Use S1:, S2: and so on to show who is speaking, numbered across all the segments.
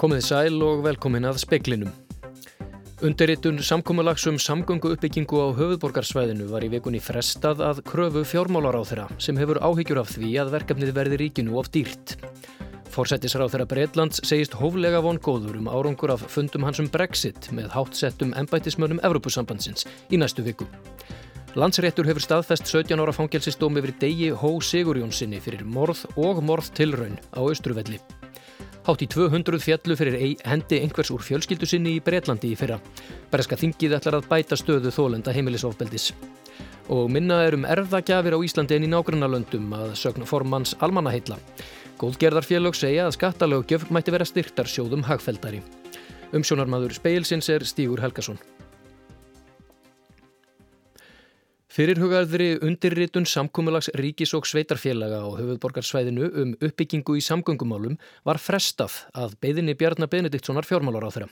S1: Komið sæl og velkomin að speklinum. Undirritun samkómulagsum samgöngu uppbyggingu á höfuðborgarsvæðinu var í vikunni frestað að kröfu fjármálar á þeirra sem hefur áhyggjur af því að verkefnið verði ríkinu of dýrt. Forsættisráð þeirra Breitlands segist hóflega von góður um árangur af fundum hans um Brexit með hátsettum embætismönnum Evrópusambandsins í næstu viku. Landsréttur hefur staðfest 17 ára fangelsistóm yfir degi Hó Sigurjónssoni fyrir morð og morðtilraun á Östruvelli. Hátt í 200 fjallu fyrir hendi einhvers úr fjölskyldu sinni í Breitlandi í fyrra. Breska þingið ætlar að bæta stöðu þólenda heimilisofbeldis. Og minna er um erfðagjafir á Íslandi en í nágrannalöndum að sögna formans almannaheitla. Góðgerðarfélög segja að skattalögjöf mætti vera styrktar sjóðum hagfeldari. Umsjónarmadur speilsins er Stígur Helgason. Fyrirhugaðri undirritun samkúmulags ríkis og sveitarfélaga á höfuðborgarsvæðinu um uppbyggingu í samgöngumálum var frestað að beðinni Bjarnar Benediktssonar fjármálar á þeirra.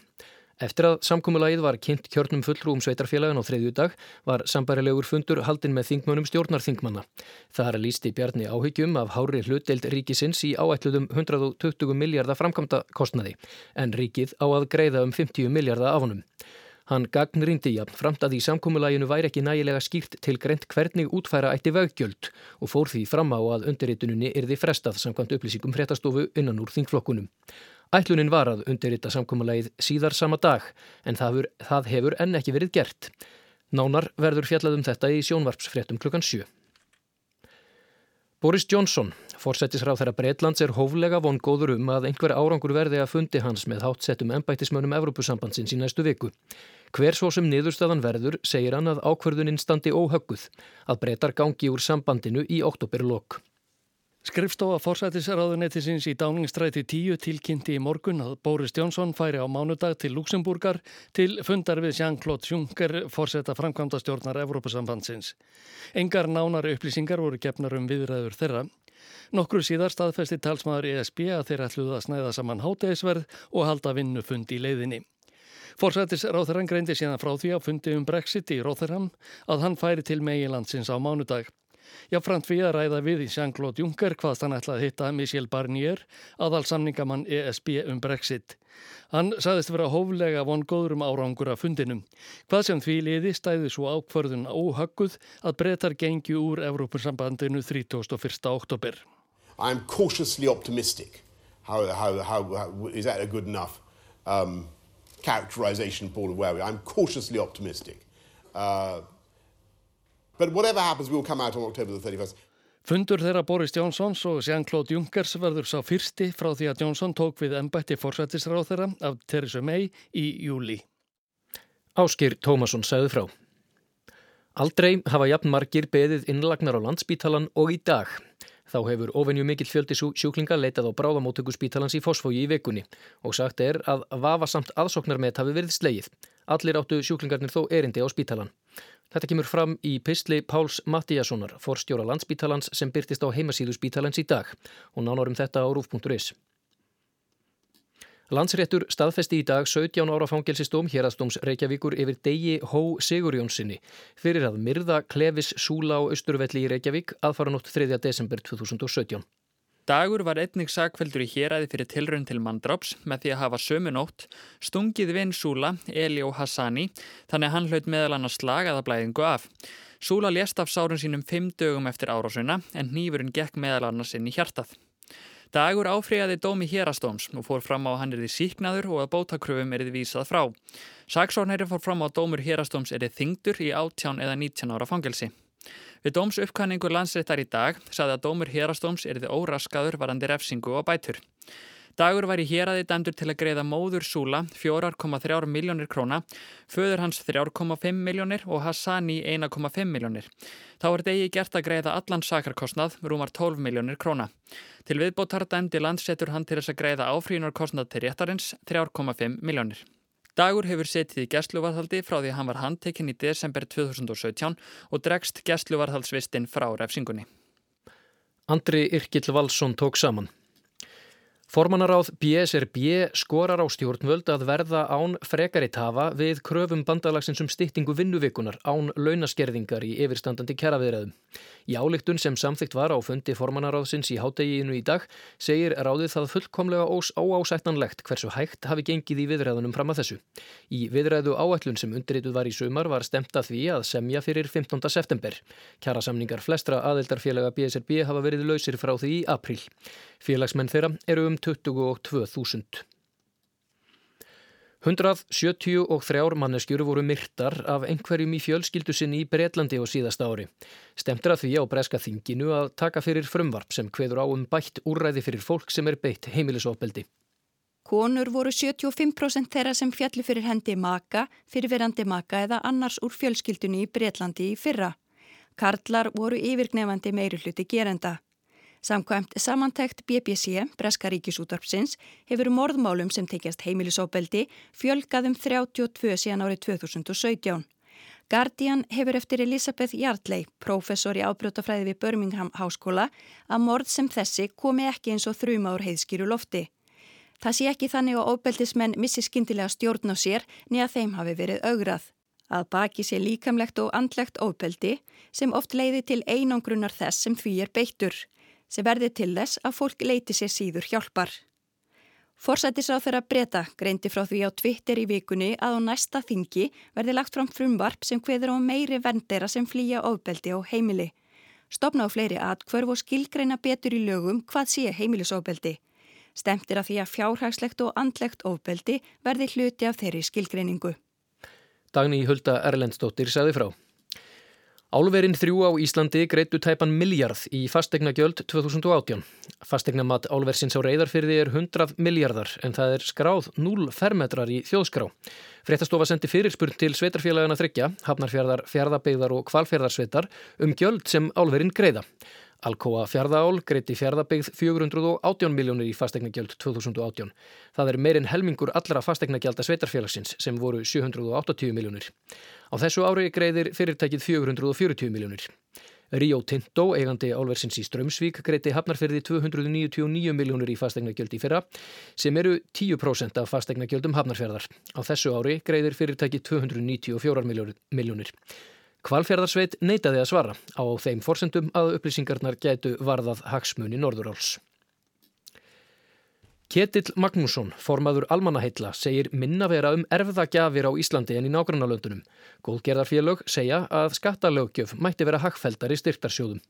S1: Eftir að samkúmulagið var kynnt kjörnum fullrúum sveitarfélagan á þriðju dag var sambarilegur fundur haldinn með þingmönum stjórnarþingmanna. Það er lísti Bjarni áhyggjum af hári hlutdeild ríkisins í áætluðum 120 miljardar framkvæmda kostnaði en ríkið á að greiða um 50 miljardar af honum. Hann gagnrindi jafn framt að í samkómulaginu væri ekki nægilega skýrt til greint hvernig útfæra ætti vöggjöld og fór því fram á að undirritununni yrði frestað samkvæmt upplýsingum fréttastofu innan úr þingflokkunum. Ætlunin var að undirrita samkómulagið síðar sama dag en það hefur, það hefur enn ekki verið gert. Nánar verður fjallaðum þetta í sjónvarpsfréttum klukkan 7. Boris Johnson, fórsættisráð þeirra Breitlands, er hóflega von góður um að einhver árangur verði að fundi hans með hátsettum ennbættismönum Evrópusambandsins í næstu viku. Hver svo sem niðurstaðan verður segir hann að ákverðuninn standi óhögguð að breytar gangi úr sambandinu í oktoberlokk.
S2: Skrifstofa forsættisraðunettisins í Dáningstræti 10 tilkynnti í morgun að Boris Jónsson færi á mánudag til Luxemburgar til fundar við Jean-Claude Juncker forsetta framkvæmda stjórnar Evrópusambandsins. Engar nánar upplýsingar voru gefnar um viðræður þeirra. Nokkru síðar staðfesti talsmaður ESB að þeir ætluð að snæða saman hátegisverð og halda vinnufund í leiðinni. Forsættis Ráþarann greindi síðan frá því að fundi um Brexit í Róþarann að hann færi til meginlandsins á mánudag. Jáfnframt við að ræða við í Jean-Claude Juncker hvaðst hann ætlaði að hitta Michel Barnier, aðal samningamann ESB um Brexit. Hann saðist vera hóflega von góður um árangur af fundinum. Hvað sem því liði stæði svo ákvörðun óhagguð að breytar gengju úr Evrópunsambandinu 31. oktober.
S3: I'm cautiously optimistic. How, how, how, is that a good enough um, characterization, Paul, of where we are. I'm cautiously optimistic. Uh, but whatever happens, we will come out on October the 31st.
S2: Fundur þeirra Boris Johnsons og Jean-Claude Junckers verður sá fyrsti frá því að Johnson tók við ennbætti forsættisráð þeirra af Theresa May í júli.
S1: Áskir Tómasson sagði frá. Aldrei hafa jafn margir beðið innlagnar á landsbítalan og í dag. Þá hefur ofenju mikill fjöldi sjúklinga leitað á bráðamótöku spítalans í Fosfógi í vekunni og sagt er að vafasamt aðsóknarmet hafi verið sleið. Allir áttu sjúklingarnir þó erindi á spítalan. Þetta kemur fram í Pistli Páls Mattíassonar, forstjóra landsspítalans sem byrtist á heimasíðu spítalans í dag og nánarum þetta á rúf.is. Landsréttur staðfesti í dag 17 ára fangelsistóm hérastóms Reykjavíkur yfir degi Hó Sigurjónssoni fyrir að myrða Klefis Súla á Östurvelli í Reykjavík aðfara nótt 3. desember 2017.
S4: Dagur var einnig sagkveldur í héræði fyrir tilraun til mandráps með því að hafa sömu nótt stungið vinn Súla, Eli og Hassani þannig að hann hlaut meðal annars slagaða blæðingu af. Súla lést af sárun sínum fimm dögum eftir árásuna en nýfurinn gekk meðal annars inn í hjartað. Dagur áfriðaði dómi hérastóms og fór fram á að hann erði síknaður og að bótakröfum erði vísað frá. Saksórnæri fór fram á að dómur hérastóms erði þingdur í 18 eða 19 ára fangelsi. Við dóms uppkanningu landsreitar í dag saði að dómur hérastóms erði óraskaður varandi refsingu og bætur. Dagur var í héræði dæmdur til að greiða móður Súla 4,3 miljónir króna, föður hans 3,5 miljónir og Hassani 1,5 miljónir. Þá er degi gert að greiða allan sakarkostnað, rúmar 12 miljónir króna. Til viðbótar dæmdi landsetur hann til þess að greiða áfrínarkostnað til réttarins 3,5 miljónir. Dagur hefur setið í gæsluvarðhaldi frá því að hann var handtekinn í desember 2017 og dregst gæsluvarðhaldsvistinn frá refsingunni.
S1: Andri Yrkill Valsson tók saman. Formannaráð BSRB skorar á stjórnvöld að verða án frekari tafa við kröfum bandalagsins um styttingu vinnuvikunar án launaskerðingar í yfirstandandi kjaraviðræðum. Í álíktun sem samþygt var á fundi formannaráðsins í hátteginu í dag segir ráðið það fullkomlega ós óásættanlegt hversu hægt hafi gengið í viðræðunum fram að þessu. Í viðræðu áætlun sem undirrituð var í sumar var stemt að því að semja fyrir 15. september. Kjarasamningar flestra aðeldarfélaga BSRB hafa verið lausir frá því í april. Félagsmenn þeirra eru um 22.000. 173 manneskjur voru myrtar af einhverjum í fjölskyldu sinni í Breitlandi á síðasta ári. Stemtur að því á breska þinginu að taka fyrir frumvarp sem hveður á um bætt úrræði fyrir fólk sem er beitt heimilisofbeldi.
S5: Konur voru 75% þeirra sem fjalli fyrir hendi maka, fyrirverandi maka eða annars úr fjölskyldunni í Breitlandi í fyrra. Karlar voru yfirgnefandi meiri hluti gerenda. Samkvæmt samantækt BBC, Breska ríkisútvarpsins, hefur morðmálum sem tekjast heimilisóbeldi fjölgað um 32 síðan árið 2017. Guardian hefur eftir Elisabeth Yardley, professor í ábrjótafræði við Birmingham Háskóla, að morð sem þessi komi ekki eins og þrjuma úr heiðskýru lofti. Það sé ekki þannig að óbeldismenn missi skindilega stjórn á sér niða þeim hafi verið augrað. Að baki sé líkamlegt og andlegt óbeldi sem oft leiði til einangrunar þess sem því er beittur sem verði til þess að fólk leiti sér síður hjálpar. Forsættisráð þeirra breyta greindi frá því á Twitter í vikunni að á næsta þingi verði lagt fram frumvarp sem hveður á meiri vendera sem flýja ofbeldi á heimili. Stopna á fleiri atkvörf og skilgreina betur í lögum hvað sé heimilisofbeldi. Stemtir að því að fjárhagslegt og andlegt ofbeldi verði hluti af þeirri skilgreiningu.
S1: Dagni Hulda Erlendstóttir saði frá. Álverinn þrjú á Íslandi greitu tæpan miljard í fastegna gjöld 2018. Fastegna mat álversins á reyðarfyrði er 100 miljardar en það er skráð 0 fermetrar í þjóðskrá. Fréttastofa sendi fyrirspurn til sveitarfélagana þryggja, hafnarfjörðar, fjörðabeigðar og kvalfjörðarsveitar um gjöld sem álverinn greiða. Alcoa fjárðaál greiti fjárðabyggð 418 miljónir í fastegnagjald 2018. Það er meirinn helmingur allra fastegnagjald að sveitarfélagsins sem voru 780 miljónir. Á þessu ári greiðir fyrirtækið 440 miljónir. Rio Tinto, eigandi álversins í Strömsvík, greiti hafnarferði 299 miljónir í fastegnagjald í fyrra sem eru 10% af fastegnagjöldum hafnarferðar. Á þessu ári greiðir fyrirtækið 294 miljónir. Kvalfjörðarsveit neytaði að svara á þeim forsendum að upplýsingarnar gætu varðað hagsmunni Norðuráls. Ketill Magnússon, formaður almannaheitla, segir minna vera um erfðagjafir á Íslandi en í nágrannalöndunum. Góðgerðarfélög segja að skattalögjöf mætti vera hagfeldar í styrtarsjóðum.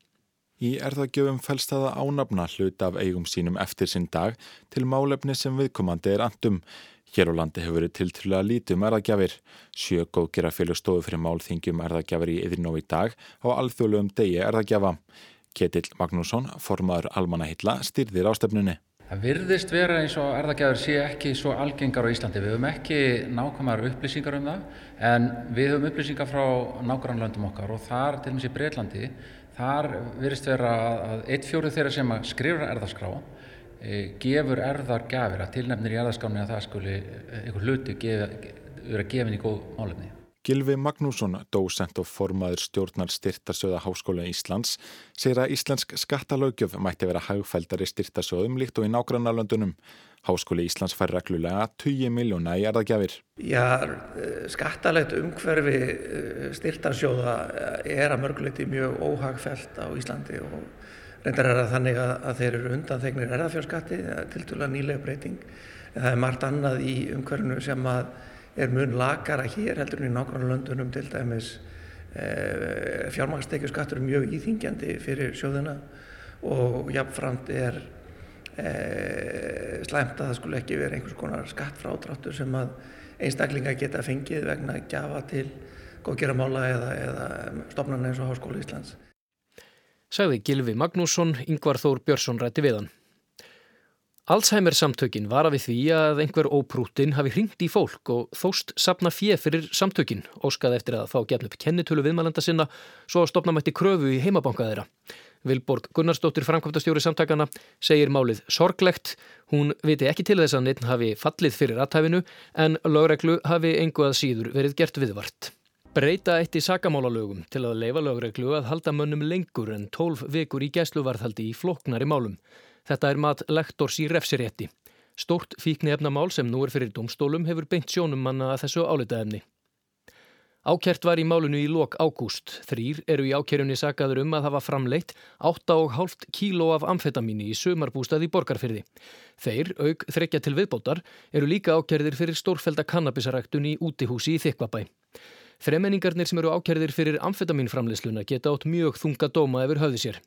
S6: Í erðagjöfum fælst það að ánafna hlut af eigum sínum eftir sinn dag til málefni sem viðkomandi er andum. Hér á landi hefur verið tiltrúlega lítið um erðagjafir. Sjö góðgera félög stóðu fyrir málþingjum erðagjafir í yðrinó í dag á alþjóðlegum degi erðagjafa. Ketill Magnússon, formaður almanahilla, styrðir ástöfnunni.
S7: Það virðist vera eins og erðagjafir sé ekki svo algengar á Íslandi. Við höfum ekki nákvæmar upplýsingar um það en við höfum upplýsingar frá nákvæmlandum okkar og þar, til og með í Breitlandi, þar virðist vera að eitt fjóru þeirra sem skrifur erðaskrá gefur erðar gafir að tilnefnir í erðarskáni að það skuli e, einhver hluti vera gefin í góð málefni.
S6: Gilvi Magnússon, dósent og formaður stjórnar styrtarsöða Háskóla Íslands, segir að íslensk skattalögjöf mætti vera hagfældari styrtarsöðum líkt og í nágrannarlöndunum. Háskóli Íslands fær reglulega 20 miljóna í erðagjafir.
S8: Já, skattalegt umhverfi styrtarsjóða er að mörguleiti mjög óhagfælt á Íslandi og Reyndar er það þannig að, að þeir eru undan þegnir erðafjárskatti, það er tildulega nýlega breyting. En það er margt annað í umhverfinu sem er mun lakara hér heldur en í nákvæmlega löndunum til dæmis e, fjármangstekjuskattur er mjög íþingjandi fyrir sjóðuna og jáfnframt er e, slæmt að það skulle ekki vera einhvers konar skattfrádráttur sem að einstaklinga geta fengið vegna að gjafa til góðgeramála eða, eða stopnarna eins og Háskóla Íslands
S1: sagði Gilvi Magnússon, Yngvar Þór Björnsson rætti við hann. Alzheimer samtökin var að við því að einhver óprútin hafi hringt í fólk og þóst sapna fjef fyrir samtökin, óskað eftir að fá gefn upp kennitölu viðmælanda sinna svo að stopna mætti kröfu í heimabanka þeirra. Vilborg Gunnarsdóttir framkvæmtastjóri samtakana segir málið sorglegt. Hún viti ekki til þess að neitt hafi fallið fyrir aðtæfinu en lögreglu hafi engu að síður verið gert viðvart. Breyta eitt í sakamálalögum til að leifa lögreglu að halda mönnum lengur en 12 vikur í gæsluvarðhaldi í floknari málum. Þetta er mat lektors í refsirétti. Stort fíkni efnamál sem nú er fyrir domstólum hefur beint sjónum manna að þessu álitaefni. Ákjert var í málunu í lok ágúst. Þrýr eru í ákjörunni sagaður um að hafa framleitt 8,5 kíló af amfetamíni í sumarbústað í borgarfyrði. Þeir, auk þrekja til viðbótar, eru líka ákjörðir fyrir stórfelda kannabisaræktun í útihúsi í Þykvabæ. Þremenningarnir sem eru ákjörðir fyrir amfetamínframleysluna geta átt mjög þunga dóma yfir höfði sér.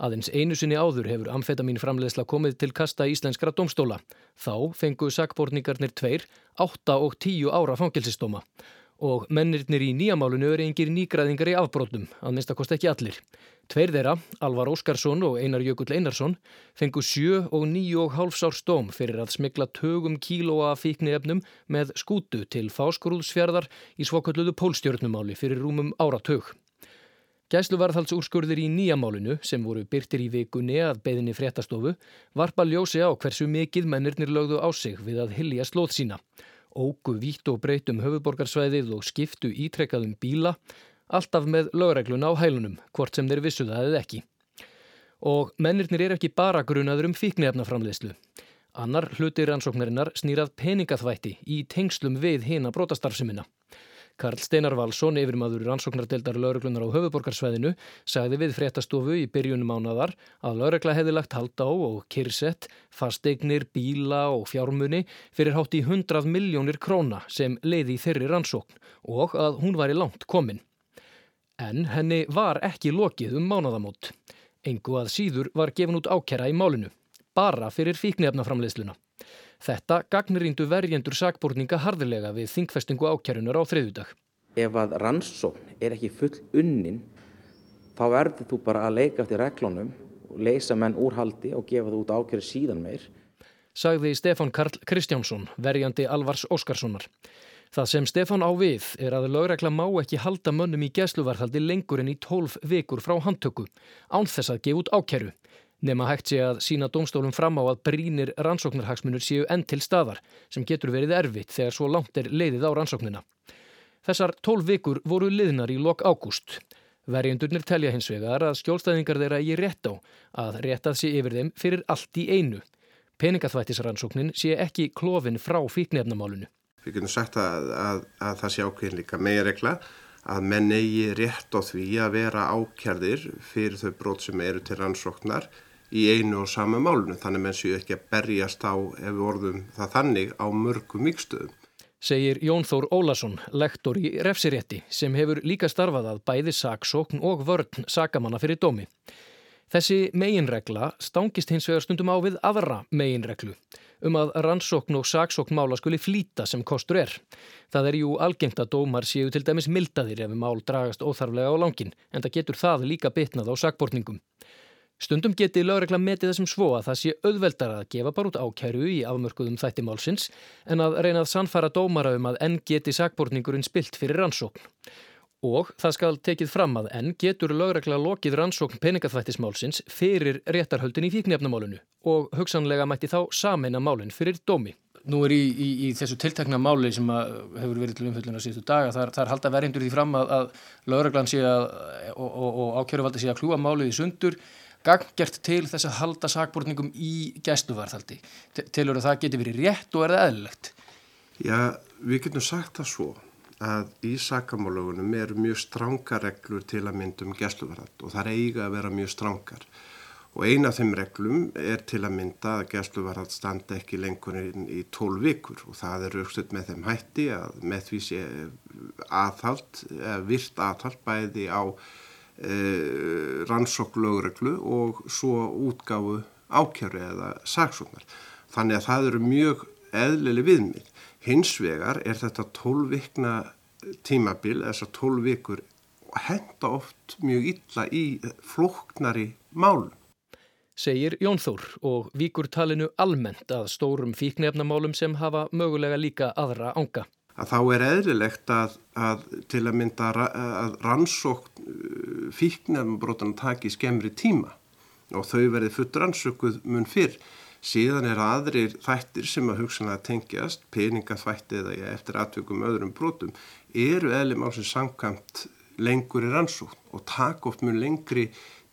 S1: Aðeins einu sinni áður hefur amfetamínframleysla komið til kasta íslenskra domstóla. Þá fengu sakborningarnir tveir, 8 og 10 ára fangilsistóma og mennirnir í nýjamálunu eru engir nýgraðingar í afbrótum, að minnstakost ekki allir. Tveir þeirra, Alvar Óskarsson og Einar Jökull Einarsson, fengu sjö og níu og hálfs árs dóm fyrir að smigla tögum kílóa fíkni efnum með skútu til fáskurúðsfjörðar í svokölluðu pólstjörnumáli fyrir rúmum áratög. Gæsluvarðhaldsúrskurðir í nýjamálinu, sem voru byrtir í vikunni að beðinni fréttastofu, varpa ljósi á hversu mikið mennirnir lögðu á sig við að hilja slóð sína ógu vítt og breytum höfuborgarsvæðið og skiptu ítrekkaðum bíla, alltaf með lögregluna á hælunum, hvort sem þeir vissu það eða ekki. Og mennirnir er ekki bara grunaður um fíknefnaframleyslu. Annar hluti rannsóknarinnar snýrað peningaþvætti í tengslum við hina brotastarfsemina. Karl Steinar Valsson, yfirmaður rannsóknardeldar lauruglunar á höfuborgarsvæðinu, sagði við fréttastofu í byrjunum ánadar að laurugla hefði lagt hald á og kyrsett, fasteignir, bíla og fjármunni fyrir hátt í 100 miljónir króna sem leiði í þeirri rannsókn og að hún var í langt komin. En henni var ekki lokið um mánadamót. Engu að síður var gefin út ákjara í málinu, bara fyrir fíknefnaframleiðsluna. Þetta gagnrýndu verjendur sakborninga harðilega við þingfestingu ákjærunar á þriðudag.
S9: Ef að rannsókn er ekki full unnin þá verður þú bara að leika eftir reglunum leysa menn úr haldi og gefa þú út ákjæru síðan meir.
S1: Sagði Stefan Karl Kristjánsson, verjandi Alvars Óskarssonar. Það sem Stefan á við er að lögregla má ekki halda mönnum í gesluvarðhaldi lengur en í tólf vikur frá handtöku, án þess að gefa út ákjæru. Nefna hægt sé að sína domstólum fram á að brínir rannsóknarhagsmunur séu enn til staðar sem getur verið erfitt þegar svo langt er leiðið á rannsóknina. Þessar tólf vikur voru liðnar í lok ágúst. Verjendurnir telja hins vegar að skjólstæðingar þeirra eigi rétt á að réttað sé yfir þeim fyrir allt í einu. Peningaþvættisrannsóknin sé ekki klófin frá fíknefnamálunu.
S10: Við getum sagt að, að, að það sé ákveðin líka megiregla að menn eigi rétt á því að vera ákjærðir fyrir þau brot sem eru til rannsóknar í einu og sama málunu þannig menn séu ekki að berjast á ef við orðum það þannig á mörgum mikstöðum.
S1: Segir Jón Þór Ólason, lektor í refsirétti sem hefur líka starfað að bæði saksókn og vörn sakamanna fyrir dómi. Þessi meginregla stangist hins vegar stundum á við aðra meginreglu um að rannsókn og saksókn mála skuli flýta sem kostur er. Það er jú algengt að dómar séu til dæmis mildaðir ef mál dragast óþarflega á langin en það getur það líka bitnað á sakbortningum. Stundum geti lögregla metið þessum svo að það sé auðveldar að gefa bara út ákæru í afmörkuðum þætti málsins en að reyna að sannfara dómara um að enn geti sakbortningurinn spilt fyrir rannsókn. Og það skal tekið fram að enn getur lögregla lokið rannsókn peningaþvættismálsins fyrir réttarhöldin í fíknefnamálunu og hugsanlega mætti þá sameina málinn fyrir dómi.
S11: Nú er í, í, í þessu tiltekna máli sem hefur verið til umfjölduna síðustu daga, þar, þar halda verjendur því fram að, að lögreglan sé að og, og, og ákjöruvaldi sé að kljúa málið í sundur ganggert til þess að halda sakbortningum í gæsluvarðhaldi. Tilur að það geti verið rétt og er það eðlilegt?
S10: Já, við getum sagt það svo að í sakamálögunum eru mjög strángar reglur til að myndum gæsluvarðhald og það er eiga að vera mjög strángar. Og eina af þeim reglum er til að mynda að gæsluvarðhald standa ekki lengur í tól vikur og það er aukstuð með þeim hætti að með því sé aðhald, virt aðhald bæði á eh, rannsóklögreglu og svo útgáfu ákjörðu eða saksóknar. Þannig að það eru mjög eðlili viðmið. Hins vegar er þetta tólvikna tímabil, þessar tólvikur, henda oft mjög illa í flóknari málum.
S1: Segir Jón Þór og víkur talinu almennt að stórum fíknefnamálum sem hafa mögulega líka aðra ánga
S10: að þá er eðlilegt að, að til að mynda að rannsókn uh, fíknefnbrotan taki skemmri tíma og þau verði full rannsókuð mun fyrr. Síðan er aðrir þættir sem að hugsanlega tengjast, peningaþvætti eða eftir atveikum öðrum brotum, eru eðlum á sem samkvæmt lengur í rannsókn og taka oft mun lengri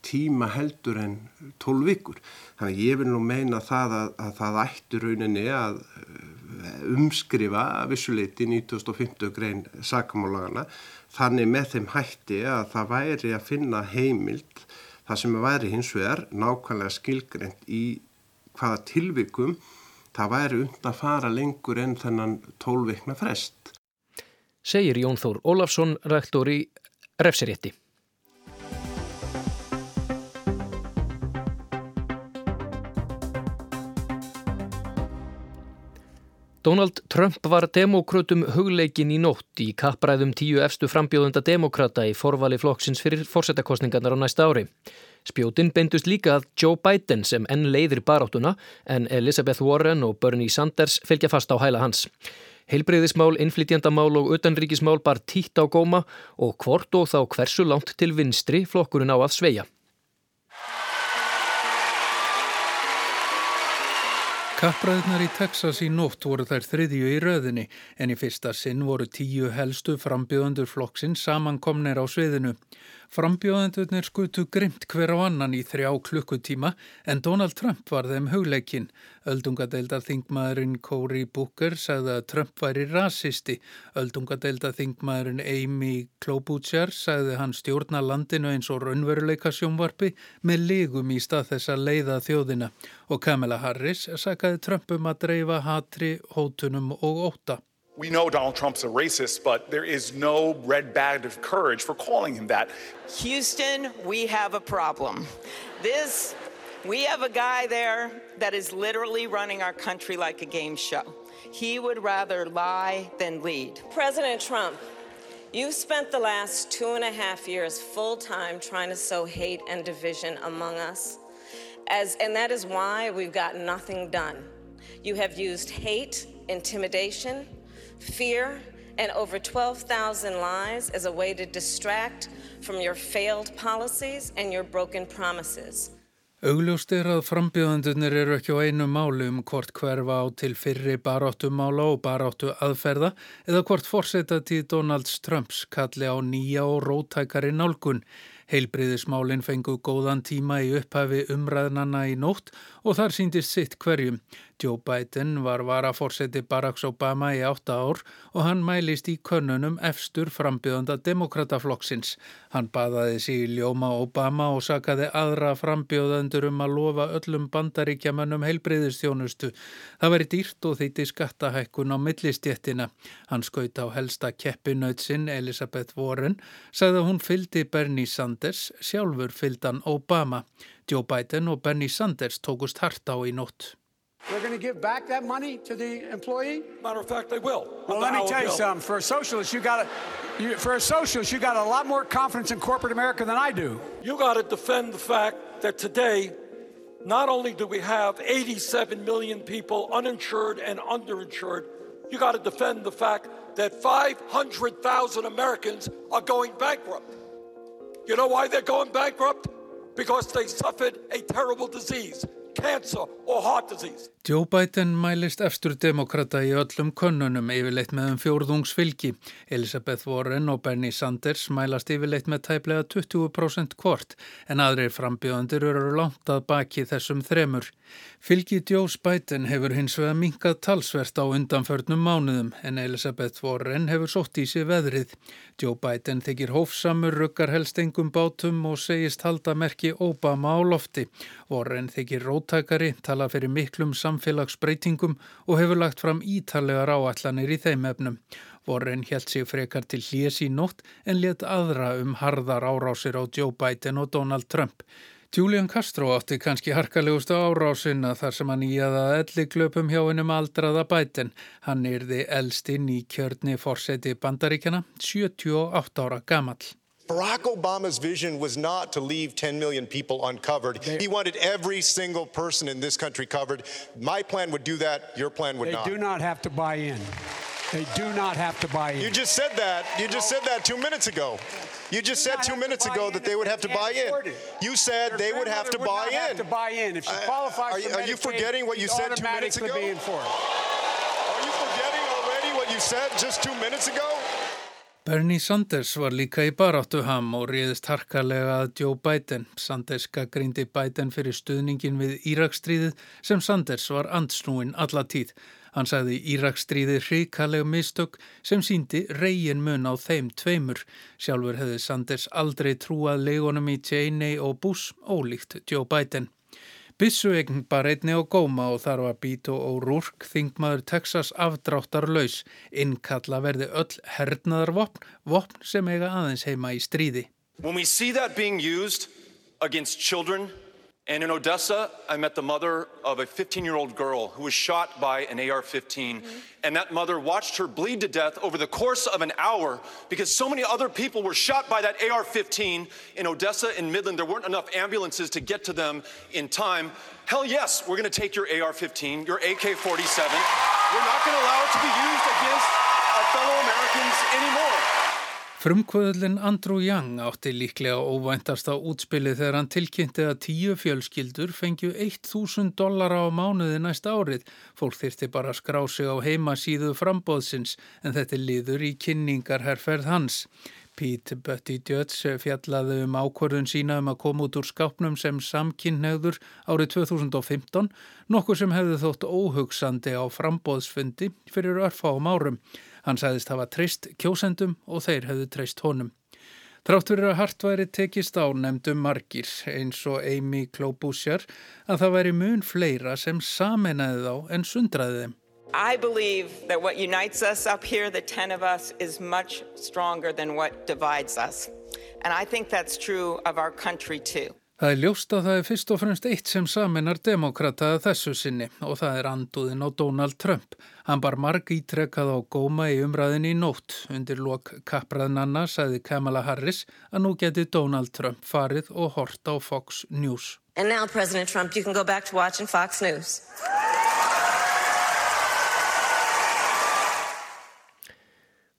S10: tíma heldur en 12 vikur. Þannig ég vil nú meina það að, að það ætti rauninni að eh, umskrifa vissuleiti 1950 grein sakamálagana þannig með þeim hætti að það væri að finna heimild það sem væri hins vegar nákvæmlega skilgreynd í hvaða tilvikum það væri und að fara lengur en þennan 12 vikna frest.
S1: Segir Jón Þór Ólafsson, rektor í Refsirétti. Donald Trump var demokrátum hugleikin í nótt í kappræðum tíu efstu frambjóðunda demokrata í forvali flokksins fyrir fórsetakostningarnar á næsta ári. Spjótin beindust líka að Joe Biden sem enn leiðir baráttuna en Elizabeth Warren og Bernie Sanders fylgja fast á hæla hans. Heilbreyðismál, innflytjandamál og utanríkismál bar títt á góma og hvort og þá hversu langt til vinstri flokkurinn á að sveia.
S12: Kappræðnar í Texas í nótt voru þær þriðju í röðinni en í fyrsta sinn voru tíu helstu frambjöðandur flokksinn samankomnir á sviðinu. Frambjóðendurnir skutu grimt hver á annan í þrjá klukkutíma en Donald Trump var þeim hugleikin. Öldungadeildar þingmaðurinn Cory Booker sagði að Trump væri rasisti. Öldungadeildar þingmaðurinn Amy Klobuchar sagði hann stjórna landinu eins og raunveruleika sjónvarpi með ligum í stað þess að leiða þjóðina. Og Kamala Harris sagði Trump um að dreifa hatri, hótunum og óta.
S13: We know Donald Trump's a racist, but there is no red bag of courage for calling him that.
S14: Houston, we have a problem. This, we have a guy there that is literally running our country like a game show. He would rather lie than lead.
S15: President Trump, you've spent the last two and a half years full time trying to sow hate and division among us. As, and that is why we've got nothing done. You have used hate, intimidation, fear, and over 12,000 lies as a way to distract from your failed policies and your broken promises.
S12: Augljóst er að frambjöðandunir eru ekki á einu málu um hvort hverfa á til fyrri baráttumála og baráttu aðferða eða hvort fórseta tíð Donalds Trumps kalli á nýja og rótækari nálgun. Heilbriðismálinn fengu góðan tíma í upphafi umræðnana í nótt og þar síndist sitt hverjum. Joe Biden var varaforseti Barack Obama í átta ár og hann mælist í könnunum efstur frambjöðanda demokrataflokksins. Hann baðaði sig í ljóma Obama og sakaði aðra frambjöðandur um að lofa öllum bandaríkjamannum heilbreyðistjónustu. Það veri dýrt og þeiti skattahækkun á millistjettina. Hann skaut á helsta keppinautsinn Elizabeth Warren, sagði að hún fyldi Bernie Sanders, sjálfur fyldan Obama. Joe Biden og Bernie Sanders tókust hart á í nótt.
S16: They're going to give back that money to the employee?
S17: Matter of fact, they will.
S16: Well, let me tell you something. For a socialist, you got to, for a socialist, you got a lot more confidence in corporate America than I do.
S17: You got to defend the fact that today, not only do we have 87 million people uninsured and underinsured, you got to defend the fact that 500,000 Americans are going bankrupt. You know why they're going bankrupt? Because they suffered a terrible disease.
S12: Joe Biden mælist efstur demokrata í öllum könnunum yfirleitt með um fjórðungsfylgi. Elizabeth Warren og Bernie Sanders mælast yfirleitt með tæplega 20% hvort en aðrir frambjöðandir eru langt að baki þessum þremur. Fylgi Joe Biden hefur hins vega minkað talsvert á undanförnum mánuðum en Elizabeth Warren hefur sótt í sig veðrið. Joe Biden þykir hófsamur, ruggar helst engum bátum og segist halda merki Obama á lofti. Warren þykir róttakari, tala fyrir miklum samfélag samfélagsbreytingum og hefur lagt fram ítarlegar áallanir í þeim efnum. Warren held sig frekar til hljés í nótt en let aðra um harðar árásir á Joe Biden og Donald Trump. Julian Castro átti kannski harkalegustu árásina þar sem hann íaða elli glöpum hjá hennum aldraða Biden. Hann yrði eldstinn í kjörni fórseti bandaríkjana, 78 ára gamall.
S18: Barack Obama's vision was not to leave 10 million people uncovered. They, he wanted every single person in this country covered. My plan would do that. Your plan would
S16: they
S18: not.
S16: They do not have to buy in. They do not have to buy in.
S18: You just said that. You just said that two minutes ago. You just said two minutes ago that they would have to buy in. You said
S16: Their
S18: they would have to buy in.
S16: Have to buy in. If she qualifies
S18: uh, are,
S16: for
S18: are you forgetting what you said two minutes ago?
S16: Be in for it.
S18: Are you forgetting already what you said just two minutes ago?
S12: Bernie Sanders var líka í baráttuham og riðist harkalega að Joe Biden. Sanders gaggrindi Biden fyrir stuðningin við Írakstríðið sem Sanders var andsnúin alla tíð. Hann sagði Írakstríðið hrikalega mistök sem síndi reygin mun á þeim tveimur. Sjálfur hefði Sanders aldrei trúað leigonum í Cheney og Bush ólíkt Joe Biden. Bissuegn bar einni á góma og þar var Bito og Rúrk þingmaður Texas afdráttar laus. Innkalla verði öll hernaðarvopn, vopn sem eiga aðeins heima í stríði.
S19: When we see that being used against children And in Odessa, I met the mother of a 15 year old girl who was shot by an AR 15. Mm-hmm. And that mother watched her bleed to death over the course of an hour because so many other people were shot by that AR 15 in Odessa and Midland. There weren't enough ambulances to get to them in time. Hell yes, we're going to take your AR 15, your AK 47. We're not going to allow it to be used against our fellow Americans anymore.
S12: Frumkvöðlinn Andrew Young átti líklega óvæntast á útspilið þegar hann tilkynnti að tíu fjölskyldur fengju 1000 dollara á mánuði næsta árið. Fólk þyrti bara að skrá sig á heimasíðu frambóðsins en þetta liður í kynningarherrferð hans. Pete Buttigieg fjallaði um ákvörðun sína um að koma út úr skápnum sem samkynnegður árið 2015, nokkuð sem hefði þótt óhugsandi á frambóðsfundi fyrir örfáum árum. Hann sagðist hafa treyst kjósendum og þeir hefðu treyst honum. Trátt fyrir að hart væri tekist á nefndum margir eins og Amy Klobuchar að það væri mun fleira sem samenaði þá en sundraði þeim.
S14: I believe that what unites us up here, the 10 of us, is much stronger than what divides us. And I think that's true of our country too.
S12: Það er ljóst að það er fyrst og fremst eitt sem saminar demokrataða þessu sinni og það er anduðin á Donald Trump. Hann bar marg ítrekkað á góma í umræðinni í nótt. Undir lok kapraðnanna sagði Kamala Harris að nú geti Donald Trump farið og hort á Fox News.
S15: And now President Trump, you can go back to watching Fox News.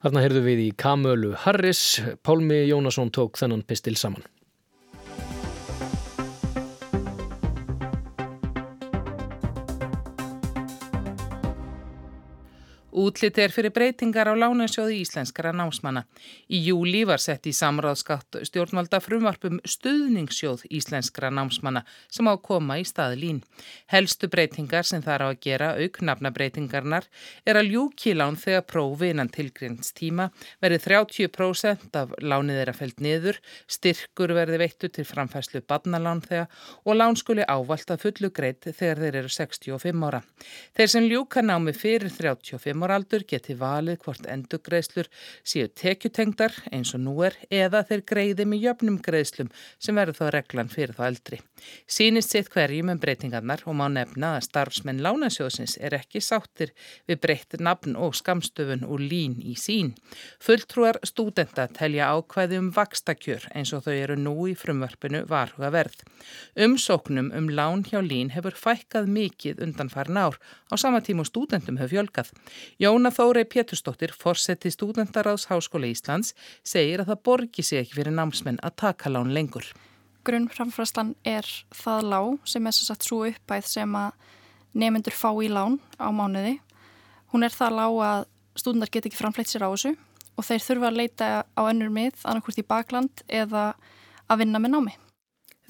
S1: Þarna heyrðu við í Kamölu Harris. Pálmi Jónasson tók þennan pistil saman.
S20: Útlit er fyrir breytingar á lánasjóði íslenskara námsmanna. Í júli var sett í samráðskatt stjórnvalda frumvarpum stuðningssjóð íslenskara námsmanna sem á að koma í stað lín. Helstu breytingar sem þar á að gera auknafnabreitingarnar er að ljúkilán þegar prófi innan tilgrinstíma verið 30% af lánið er að felt niður, styrkur verði veittu til framfæslu badnalán þegar og lán skuli ávalt að fullu greitt þegar þeir eru 65 ára. Þeir sem ljúka námi fyrir 35 ára geti valið hvort endugreislur séu tekjutengdar eins og nú er eða þeir greiði með jöfnum greislum sem verður þá reglan fyrir þá eldri. Sýnist sitt hverjum en breytingarnar og má nefna að starfsmenn Lánasjóðsins er ekki sáttir við breytt nafn og skamstöfun og lín í sín. Fulltrúar stúdenta telja ákvæði um vakstakjör eins og þau eru nú í frumvarpinu varhuga verð. Umsóknum um lán hjá lín hefur fækkað mikið undan farin ár á sama tíma og stúdentum hefur fjölkað. Jóna Þórei Pétursdóttir, forseti stúdendaráðs Háskóla Íslands, segir að það borgi sig ekki fyrir námsmenn að taka lán lengur.
S21: Grunnframfræslan er það lág sem er svo, svo uppæð sem að nemyndur fá í lán á mánuði. Hún er það lág að stúdendar get ekki framfleitt sér á þessu og þeir þurfa að leita á önnur mið, annarkvort í bakland eða að vinna með námi.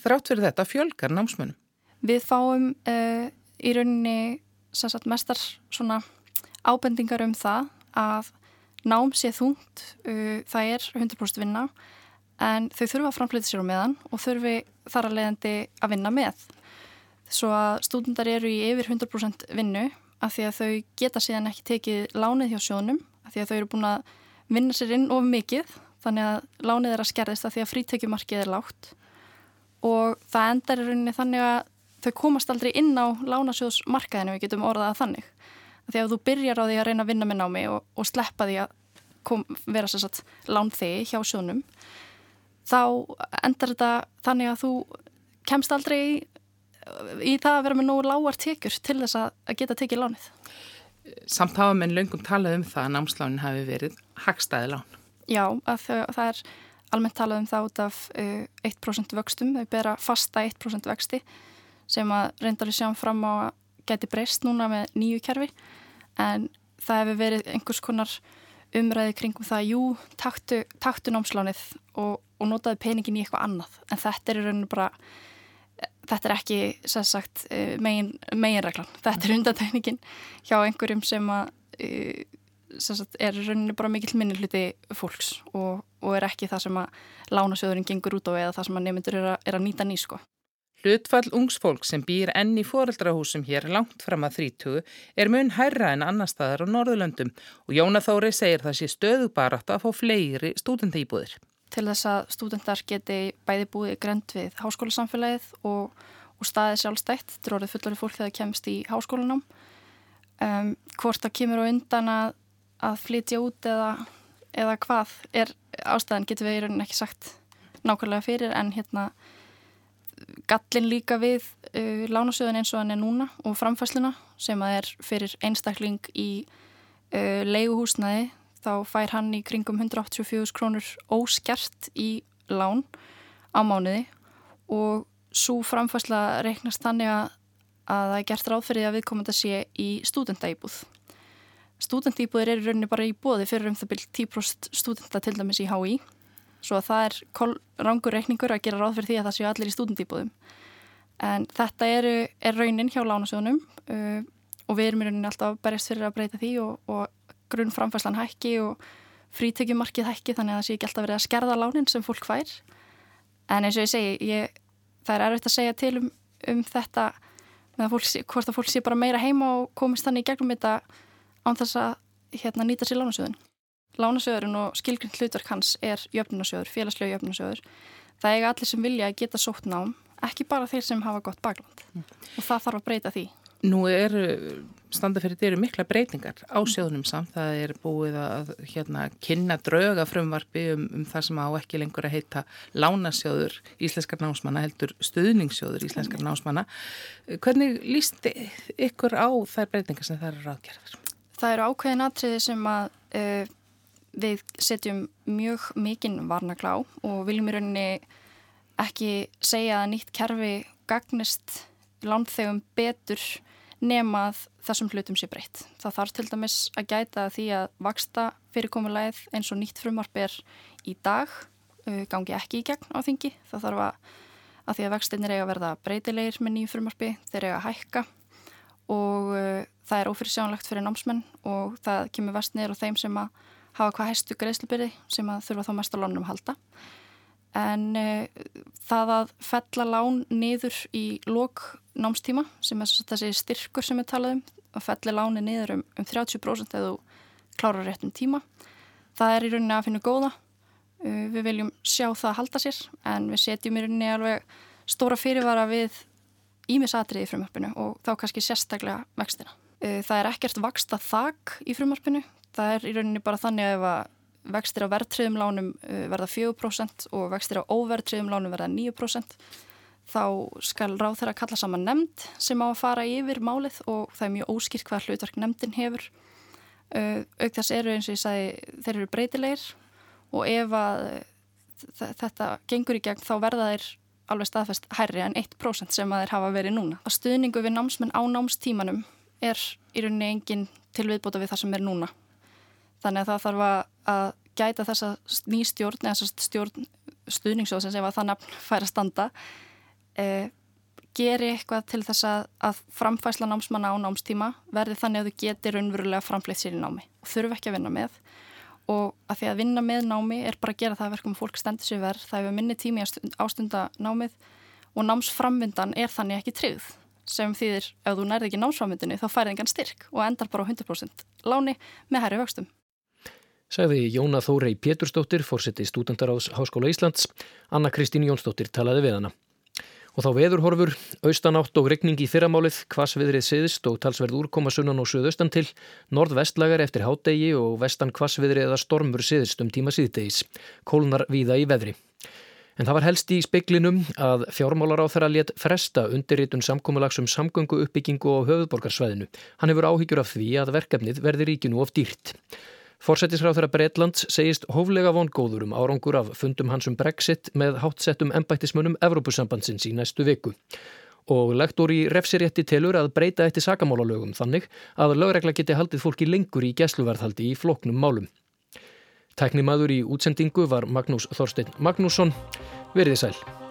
S20: Þrátt fyrir þetta fjölgar námsmennum?
S21: Við fáum uh, í rauninni sagt, mestar svona ábendingar um það að nám sé þungt, uh, það er 100% vinna en þau þurfa að framfleyta sér á meðan og þurfi þar að leiðandi að vinna með. Svo að stúdendar eru í yfir 100% vinnu af því að þau geta síðan ekki tekið lánið hjá sjónum af því að þau eru búin að vinna sér inn of mikið þannig að lánið er að skerðist af því að frítekjumarkið er lágt og það endar í rauninni þannig að þau komast aldrei inn á lánasjóðsmarkaðinu við getum orðað þannig þegar þú byrjar á því að reyna að vinna með námi og, og sleppa því að kom, vera sér satt lán þig hjá sjónum þá endar þetta þannig að þú kemst aldrei í, í það að vera með nógu lágar tekjur til þess að, að geta tekið lánið.
S20: Samt hafa menn löngum talað um það að námslánin hafi verið hagstæði lán.
S21: Já, það, það er almennt talað um það út af uh, 1% vöxtum, þau bera fasta 1% vexti sem að reyndar við sjáum fram á að geti breyst núna með nýju kerfi en það hefur verið einhvers konar umræði kringum það, jú, taktu, taktu námslánið og, og notaði peningin í eitthvað annað. En þetta er í rauninu bara, þetta er ekki, sagt, eh, megin, meginreglan. Þetta er undantekningin hjá einhverjum sem að, eh, sagt, er í rauninu bara mikill minni hluti fólks og, og er ekki það sem að lánasjóðurinn gengur út á eða það sem að nefndur er, er að nýta ný, sko.
S20: Hlutfall ungsfólk sem býr enn í foreldrahúsum hér langt fram að 30 er mun hærra en annar staðar á Norðurlöndum og Jóna Þóri segir það sé stöðubarátt að fá fleiri stúdentaýbúðir.
S21: Til þess að stúdentar geti bæði búið grönd við háskólasamfélagið og, og staðið sjálfstætt, orðið fullari fólk þegar það kemst í háskólanám. Um, hvort það kemur á undan að, að flytja út eða, eða hvað er ástæðan getur við í rauninni ekki sagt nákvæmlega fyrir en hérna gallin líka við uh, lánasöðun eins og hann er núna og framfæsluna sem að er fyrir einstakling í uh, leiguhúsnaði þá fær hann í kringum 184 krónur óskert í lán á mánuði og svo framfæsla reiknast þannig að, að það er gert ráðferðið að viðkomanda sé í stúdentaýbúð. Stúdentaýbúðir eru rauninni bara í bóði fyrir um það byrjum 10% stúdenta til dæmis í HÍ svo að það er rangur reikningur að gera ráð fyrir því að það séu allir í stúdendýbúðum en þetta eru, er raunin hjá lánasjónum uh, og við erum í rauninni alltaf berjast fyrir að breyta því og, og grunnframfæslan hækki og frítekjumarkið hækki þannig að það sé ekki alltaf verið að skerða lánin sem fólk fær. En eins og ég segi ég, það er erfitt að segja til um, um þetta með að fólk hvort að fólk sé bara meira heima og komist þannig í gegnum þetta án þess að hérna, nýta sér lánasjóðun Lánasjóðurinn og skilgrind hlutverk hans er jöfnunarsjóður, félagslega jöfnunarsjóður. Það eiga allir sem vilja að geta sótt nám, ekki bara þeir sem hafa gott bakland. Mm. Og það þarf að breyta því.
S20: Nú er standa fyrir þeirri mikla breytingar á sjóðunum samt. Það er búið að hérna, kynna drauga frumvarfi um, um það sem á ekki lengur að heita lánasjóður íslenskar námsmanna, heldur stuðningssjóður íslenskar námsmanna. Hvernig líst ykkur á þær breytingar sem það eru ráðgerðar?
S21: Það eru ákveðin atriði sem að uh, við setjum mjög mikinn varnaglá og viljum í rauninni ekki segja að nýtt kerfi gagnist landþegum betur nemað þessum hlutum sé breytt. Það þarf til dæmis að gæta því að vaksta fyrirkomulegð eins og nýtt frumarp er í dag gangi ekki í gegn á þingi. Það þarf að, að því að vextinnir eiga að verða breytilegir með nýju frumarpi, þeir eiga að hækka og það er ófyrirsjónlegt fyrir námsmenn og það kemur vest niður á þeim sem að hafa hvað hæstu greiðslubyrði sem að þurfa þá mest á lánum halda. En e, það að fella lán niður í lók námstíma sem er þessi styrkur sem við talaðum að felli láni niður um, um 30% eða klára réttum tíma. Það er í rauninni að finna góða. Uh, við viljum sjá það að halda sér en við setjum í rauninni alveg stóra fyrirvara við ímisatriði í frumvarpinu og þá kannski sérstaklega vextina. Uh, það er ekkert vaksta þak í frumvarpinu það er í rauninni bara þannig að ef að vextir á verðtriðum lánum uh, verða 4% og vextir á óverðtriðum lánum verða 9% þá skal ráð þeirra kalla saman nefnd sem á að fara yfir málið og það er mjög óskýrt hvað hlutverk nefndin hefur uh, auk þess eru eins og ég sagði þeir eru breytilegir og ef að þetta gengur í gegn þá verða þeir alveg staðfest hærri en 1% sem að þeir hafa verið núna. Að stuðningu við námsmenn á námstímanum er í rauninni engin til viðbóta við það sem er núna Þannig að það þarf að gæta þessa nýstjórn eða þessa stjórn stuðningssjóðsins ef að það nafn fær að standa eh, geri eitthvað til þess að, að framfæsla námsmanna á námstíma verði þannig að þau geti raunverulega framfleytt sér í námi þurfu ekki að vinna með. Og að því að vinna með námi er bara að gera það verkum fólk stendur sér verð, það hefur minni tími ástunda námið og námsframvindan er þannig ekki tryggð sem þýðir ef þú nærði ekki námsframvindinu þá færði engan styrk og endar bara á 100% láni með herri vöxtum
S1: Segði Jóna Þórei Pétursdóttir, fórseti stúdendaráðs Háskóla Íslands, Anna Kristín Jónsdóttir talaði við hana. Og þá veðurhorfur, austanátt og regning í fyrramálið, hvasviðrið siðist og talsverð úrkoma sunnan og suðaustan til, nordvestlagar eftir hádegi og vestan hvasviðrið eða stormur siðist um tíma síðdegis, kólnar víða í veðri. En það var helst í speiklinum að fjármálar á þeirra létt fresta undirritun samkómulags um samgöngu uppbyggingu á höfuðborgarsvæðinu. Hann hefur áhyggjur af því að verkefnið verði ríkinu of dýrt. Forsættisráð þeirra Breitlands segist hóflega vongóður um árangur af fundum hans um Brexit með hátsettum embættismunum Evrópusambandsins í næstu viku. Og lektor í refsirétti telur að breyta eftir sakamálalögum þannig að lögregla geti haldið fólki lengur í gesluverðhaldi í floknum málum. Teknimaður í útsendingu var Magnús Þorstein Magnússon. Verðið sæl.